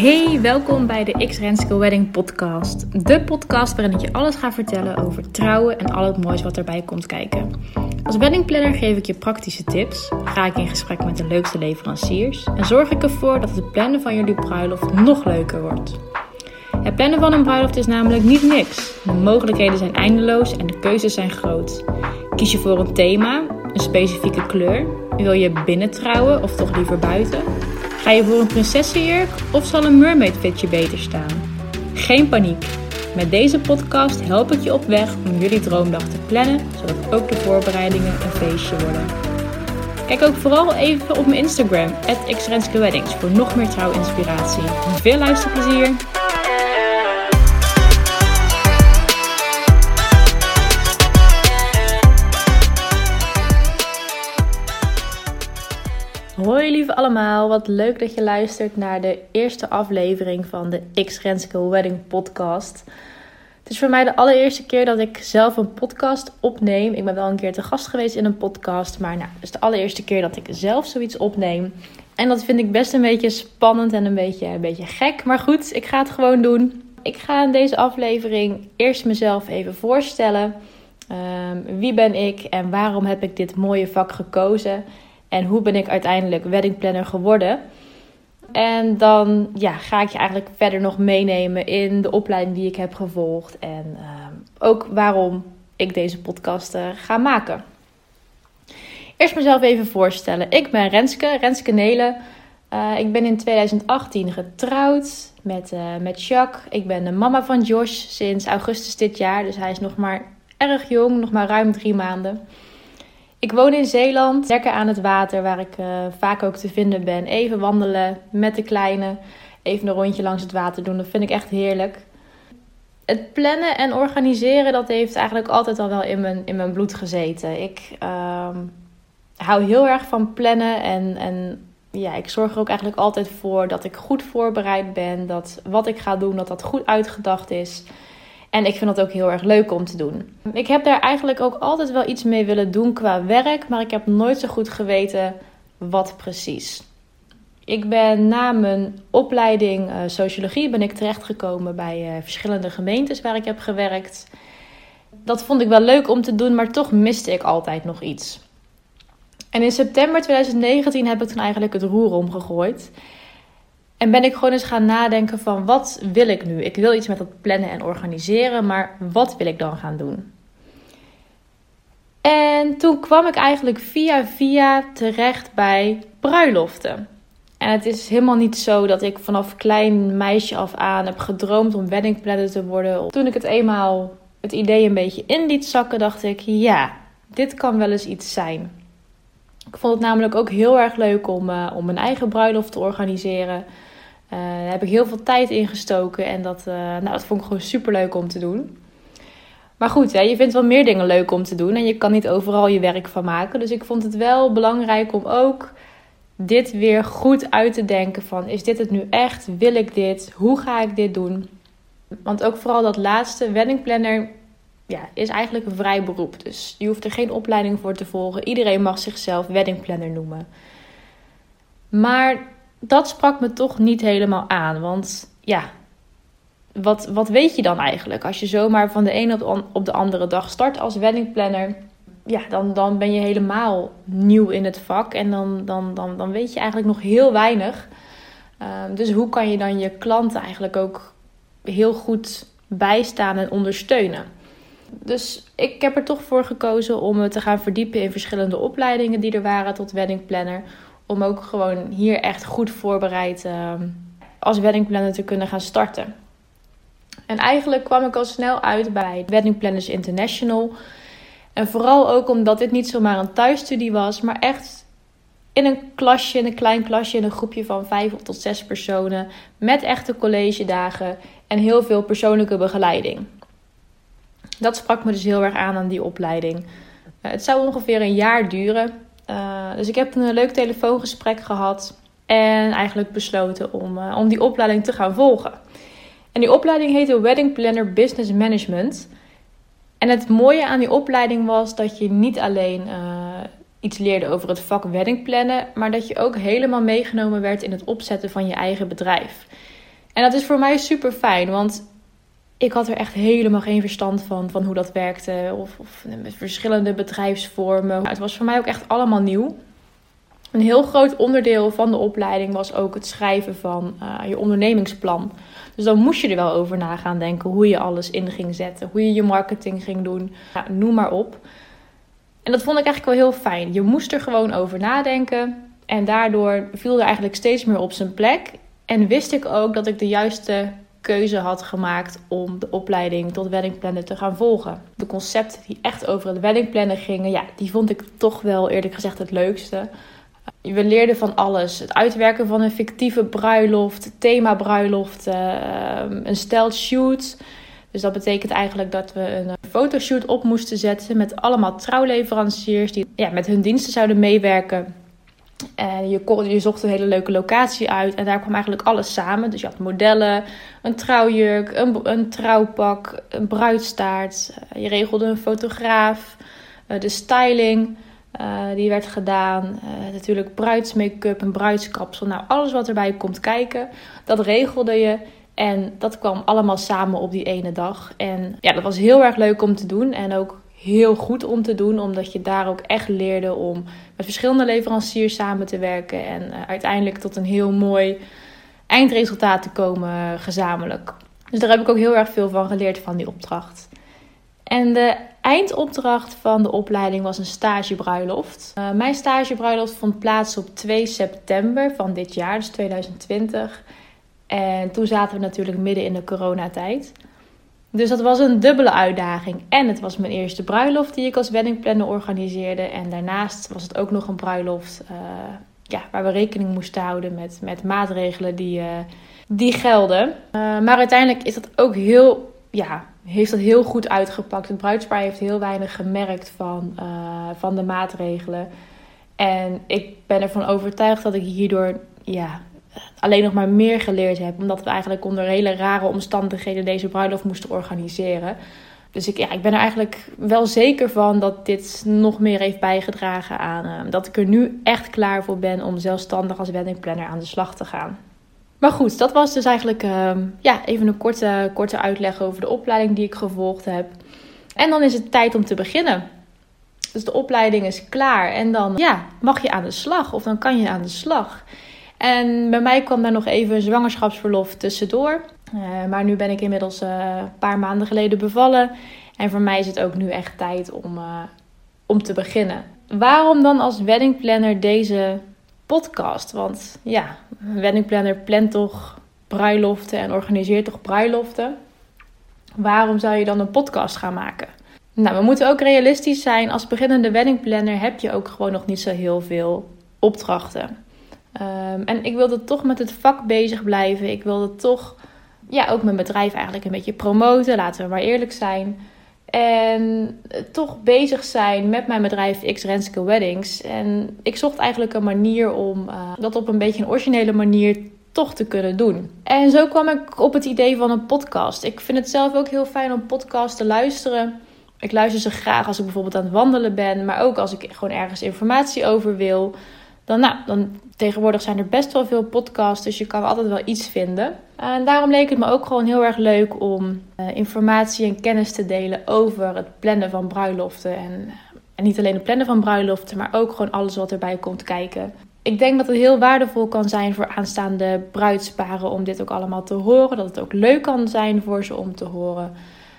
Hey, welkom bij de X Renske Wedding podcast. De podcast waarin ik je alles ga vertellen over trouwen en al het moois wat erbij komt kijken. Als weddingplanner geef ik je praktische tips, ga ik in gesprek met de leukste leveranciers en zorg ik ervoor dat het plannen van jullie bruiloft nog leuker wordt. Het plannen van een bruiloft is namelijk niet niks. De mogelijkheden zijn eindeloos en de keuzes zijn groot. Kies je voor een thema, een specifieke kleur? Wil je binnen trouwen of toch liever buiten? Ga je voor een prinsessenjurk of zal een mermaid fitje beter staan? Geen paniek. Met deze podcast help ik je op weg om jullie droomdag te plannen, zodat ook de voorbereidingen een feestje worden. Kijk ook vooral even op mijn Instagram, @xrenske_weddings, voor nog meer trouwinspiratie. Veel luisterplezier! Hoi lieve allemaal, wat leuk dat je luistert naar de eerste aflevering van de X Renske Wedding podcast. Het is voor mij de allereerste keer dat ik zelf een podcast opneem. Ik ben wel een keer te gast geweest in een podcast, maar nou, het is de allereerste keer dat ik zelf zoiets opneem. En dat vind ik best een beetje spannend en een beetje, een beetje gek, maar goed, ik ga het gewoon doen. Ik ga in deze aflevering eerst mezelf even voorstellen. Um, wie ben ik en waarom heb ik dit mooie vak gekozen? En hoe ben ik uiteindelijk weddingplanner geworden? En dan ja, ga ik je eigenlijk verder nog meenemen in de opleiding die ik heb gevolgd. En uh, ook waarom ik deze podcast uh, ga maken. Eerst mezelf even voorstellen. Ik ben Renske, Renske Nelen. Uh, ik ben in 2018 getrouwd met, met Jacques. Ik ben de mama van Josh sinds augustus dit jaar. Dus hij is nog maar erg jong, nog maar ruim drie maanden. Ik woon in Zeeland, lekker aan het water, waar ik uh, vaak ook te vinden ben. Even wandelen met de kleine, even een rondje langs het water doen. Dat vind ik echt heerlijk. Het plannen en organiseren, dat heeft eigenlijk altijd al wel in mijn, in mijn bloed gezeten. Ik uh, hou heel erg van plannen en, en ja, ik zorg er ook eigenlijk altijd voor dat ik goed voorbereid ben. Dat wat ik ga doen, dat dat goed uitgedacht is. En ik vind dat ook heel erg leuk om te doen. Ik heb daar eigenlijk ook altijd wel iets mee willen doen qua werk, maar ik heb nooit zo goed geweten wat precies. Ik ben na mijn opleiding uh, sociologie ben ik terechtgekomen bij uh, verschillende gemeentes waar ik heb gewerkt. Dat vond ik wel leuk om te doen, maar toch miste ik altijd nog iets. En in september 2019 heb ik toen eigenlijk het roer omgegooid. En ben ik gewoon eens gaan nadenken van wat wil ik nu? Ik wil iets met dat plannen en organiseren, maar wat wil ik dan gaan doen? En toen kwam ik eigenlijk via via terecht bij bruiloften. En het is helemaal niet zo dat ik vanaf klein meisje af aan heb gedroomd om weddingplanner te worden. Toen ik het eenmaal het idee een beetje in liet zakken, dacht ik: ja, dit kan wel eens iets zijn. Ik vond het namelijk ook heel erg leuk om, uh, om mijn eigen bruiloft te organiseren. Uh, daar heb ik heel veel tijd in gestoken en dat, uh, nou, dat vond ik gewoon super leuk om te doen. Maar goed, hè, je vindt wel meer dingen leuk om te doen en je kan niet overal je werk van maken. Dus ik vond het wel belangrijk om ook dit weer goed uit te denken van is dit het nu echt? Wil ik dit? Hoe ga ik dit doen? Want ook vooral dat laatste, weddingplanner, ja, is eigenlijk een vrij beroep. Dus je hoeft er geen opleiding voor te volgen. Iedereen mag zichzelf weddingplanner noemen. Maar dat sprak me toch niet helemaal aan. Want ja, wat, wat weet je dan eigenlijk? Als je zomaar van de ene op de, andere dag start als weddingplanner. Ja, dan, dan ben je helemaal nieuw in het vak. En dan, dan, dan, dan weet je eigenlijk nog heel weinig. Uh, dus hoe kan je dan je klanten eigenlijk ook heel goed bijstaan en ondersteunen? Dus ik heb er toch voor gekozen om me te gaan verdiepen in verschillende opleidingen die er waren tot weddingplanner om ook gewoon hier echt goed voorbereid uh, als weddingplanner te kunnen gaan starten. En eigenlijk kwam ik al snel uit bij Wedding Planners International. En vooral ook omdat dit niet zomaar een thuisstudie was, maar echt in een klasje, in een klein klasje, in een groepje van vijf tot zes personen. Met echte college dagen en heel veel persoonlijke begeleiding. Dat sprak me dus heel erg aan aan die opleiding. Het zou ongeveer een jaar duren. Uh, dus ik heb een leuk telefoongesprek gehad en eigenlijk besloten om, uh, om die opleiding te gaan volgen. En die opleiding heette Wedding Planner Business Management. En het mooie aan die opleiding was dat je niet alleen uh, iets leerde over het vak wedding plannen, maar dat je ook helemaal meegenomen werd in het opzetten van je eigen bedrijf. En dat is voor mij super fijn, want ik had er echt helemaal geen verstand van, van hoe dat werkte. Of, of met verschillende bedrijfsvormen. Het was voor mij ook echt allemaal nieuw. Een heel groot onderdeel van de opleiding was ook het schrijven van uh, je ondernemingsplan. Dus dan moest je er wel over na gaan denken hoe je alles in ging zetten, hoe je je marketing ging doen, noem maar op. En dat vond ik eigenlijk wel heel fijn. Je moest er gewoon over nadenken en daardoor viel er eigenlijk steeds meer op zijn plek. En wist ik ook dat ik de juiste keuze had gemaakt om de opleiding tot weddingplanner te gaan volgen. De concepten die echt over het weddingplannen gingen, ja, die vond ik toch wel eerlijk gezegd het leukste. We leerden van alles. Het uitwerken van een fictieve bruiloft, thema bruiloft, ehm, een stelt shoot. Dus dat betekent eigenlijk dat we een fotoshoot op moesten zetten met allemaal trouwleveranciers die ja, met hun diensten zouden meewerken. En je, zocht een hele leuke locatie uit en daar kwam eigenlijk alles samen. Dus je had modellen, een trouwjurk, een, een trouwpak, een bruidstaart. Je regelde een fotograaf, eh, de styling. Uh, die werd gedaan. Natuurlijk bruidsmake-up, een bruidskapsel. Nou, alles wat erbij komt kijken, dat regelde je. En dat kwam allemaal samen op die ene dag. En ja, dat was heel erg leuk om te doen. En ook heel goed om te doen, omdat je daar ook echt leerde om met verschillende leveranciers samen te werken. En uh, uiteindelijk tot een heel mooi eindresultaat te komen gezamenlijk. Dus daar heb ik ook heel erg veel van geleerd van die opdracht. En de eindopdracht van de opleiding was een stagebruiloft. Uh, mijn stagebruiloft vond plaats op 2 september van dit jaar, dus 2020. En toen zaten we natuurlijk midden in de coronatijd. Dus dat was een dubbele uitdaging. En het was mijn eerste bruiloft die ik als weddingplanner organiseerde. En daarnaast was het ook nog een bruiloft uh, ja, waar we rekening moesten houden met, met maatregelen die, uh, die gelden. Uh, maar uiteindelijk is dat ook heel ja, heeft dat heel goed uitgepakt. Het bruidspaar heeft heel weinig gemerkt van, van de maatregelen. En ik ben ervan overtuigd dat ik hierdoor ja, alleen nog maar meer geleerd heb. Omdat we eigenlijk onder hele rare omstandigheden deze bruiloft moesten organiseren. Dus ik, ja, ik ben er eigenlijk wel zeker van dat dit nog meer heeft bijgedragen aan uh, dat ik er nu echt klaar voor ben om zelfstandig als weddingplanner aan de slag te gaan. Maar goed, dat was dus eigenlijk uh, ja, even een korte, korte uitleg over de opleiding die ik gevolgd heb. En dan is het tijd om te beginnen. Dus de opleiding is klaar en dan ja, mag je aan de slag of dan kan je aan de slag. En bij mij kwam daar nog even een zwangerschapsverlof tussendoor. Uh, maar nu ben ik inmiddels uh, een paar maanden geleden bevallen. En voor mij is het ook nu echt tijd om, uh, om te beginnen. Waarom dan als weddingplanner deze podcast. Want ja, een weddingplanner plant toch bruiloften en organiseert toch bruiloften. Waarom zou je dan een podcast gaan maken? Nou, we moeten ook realistisch zijn. Als beginnende weddingplanner heb je ook gewoon nog niet zo heel veel opdrachten. Um, en ik wilde toch met het vak bezig blijven. Ik wilde toch ja, ook mijn bedrijf eigenlijk een beetje promoten. Laten we maar eerlijk zijn. En toch bezig zijn met mijn bedrijf X Renske Weddings. En ik zocht eigenlijk een manier om uh, dat op een beetje een originele manier toch te kunnen doen. En zo kwam ik op het idee van een podcast. Ik vind het zelf ook heel fijn om podcasts te luisteren. Ik luister ze graag als ik bijvoorbeeld aan het wandelen ben, maar ook als ik gewoon ergens informatie over wil. Dan, nou, dan tegenwoordig zijn er best wel veel podcasts, dus je kan altijd wel iets vinden. En daarom leek het me ook gewoon heel erg leuk om uh, informatie en kennis te delen over het plannen van bruiloften. En, en niet alleen het plannen van bruiloften, maar ook gewoon alles wat erbij komt kijken. Ik denk dat het heel waardevol kan zijn voor aanstaande bruidsparen om dit ook allemaal te horen. Dat het ook leuk kan zijn voor ze om te horen.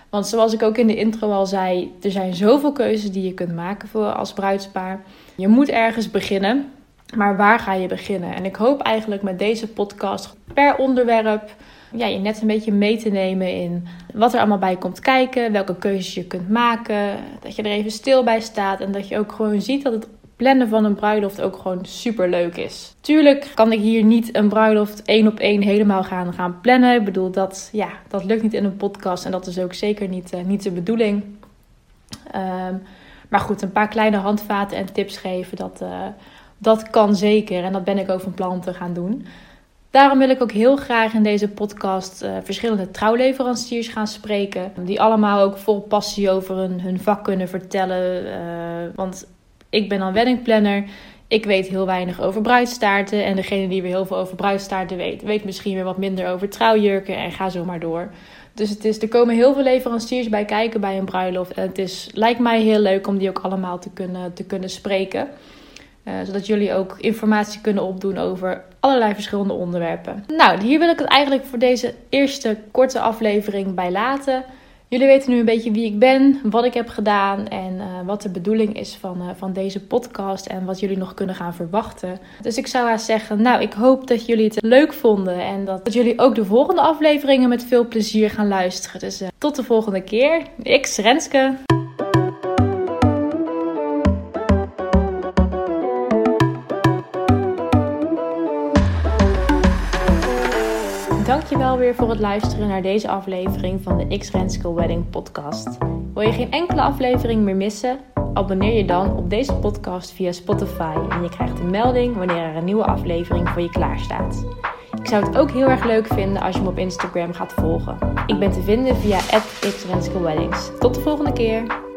Want zoals ik ook in de intro al zei, er zijn zoveel keuzes die je kunt maken voor als bruidspaar. Je moet ergens beginnen. Maar waar ga je beginnen? En ik hoop eigenlijk met deze podcast per onderwerp ja, je net een beetje mee te nemen in wat er allemaal bij komt kijken, welke keuzes je kunt maken, dat je er even stil bij staat en dat je ook gewoon ziet dat het plannen van een bruiloft ook gewoon super leuk is. Tuurlijk kan ik hier niet een bruiloft één op één helemaal gaan, gaan plannen. Ik bedoel, dat, ja, dat lukt niet in een podcast en dat is ook zeker niet, uh, niet de bedoeling. Um, maar goed, een paar kleine handvaten en tips geven, dat, uh, dat kan zeker. En dat ben ik ook van plan te gaan doen. Daarom wil ik ook heel graag in deze podcast uh, verschillende trouwleveranciers gaan spreken. Die allemaal ook vol passie over hun, hun vak kunnen vertellen. Uh, want ik ben dan weddingplanner. ik weet heel weinig over bruidstaarten. En degene die weer heel veel over bruidstaarten weet, weet misschien weer wat minder over trouwjurken. En ga zo maar door. Dus het is, er komen heel veel leveranciers bij kijken bij een bruiloft. En het is, lijkt mij heel leuk om die ook allemaal te kunnen, te kunnen spreken. Uh, zodat jullie ook informatie kunnen opdoen over allerlei verschillende onderwerpen. Nou, hier wil ik het eigenlijk voor deze eerste korte aflevering bij laten. Jullie weten nu een beetje wie ik ben, wat ik heb gedaan en uh, wat de bedoeling is van, uh, van deze podcast en wat jullie nog kunnen gaan verwachten. Dus ik zou haast zeggen, nou, ik hoop dat jullie het leuk vonden en dat, jullie ook de volgende afleveringen met veel plezier gaan luisteren. Dus tot de volgende keer. Ik, Renske. Dankjewel weer voor het luisteren naar deze aflevering van de X Renske Wedding podcast. Wil je geen enkele aflevering meer missen? Abonneer je dan op deze podcast via Spotify en je krijgt een melding wanneer er een nieuwe aflevering voor je klaar staat. Ik zou het ook heel erg leuk vinden als je me op Instagram gaat volgen. Ik ben te vinden via @xrenske Weddings. Tot de volgende keer.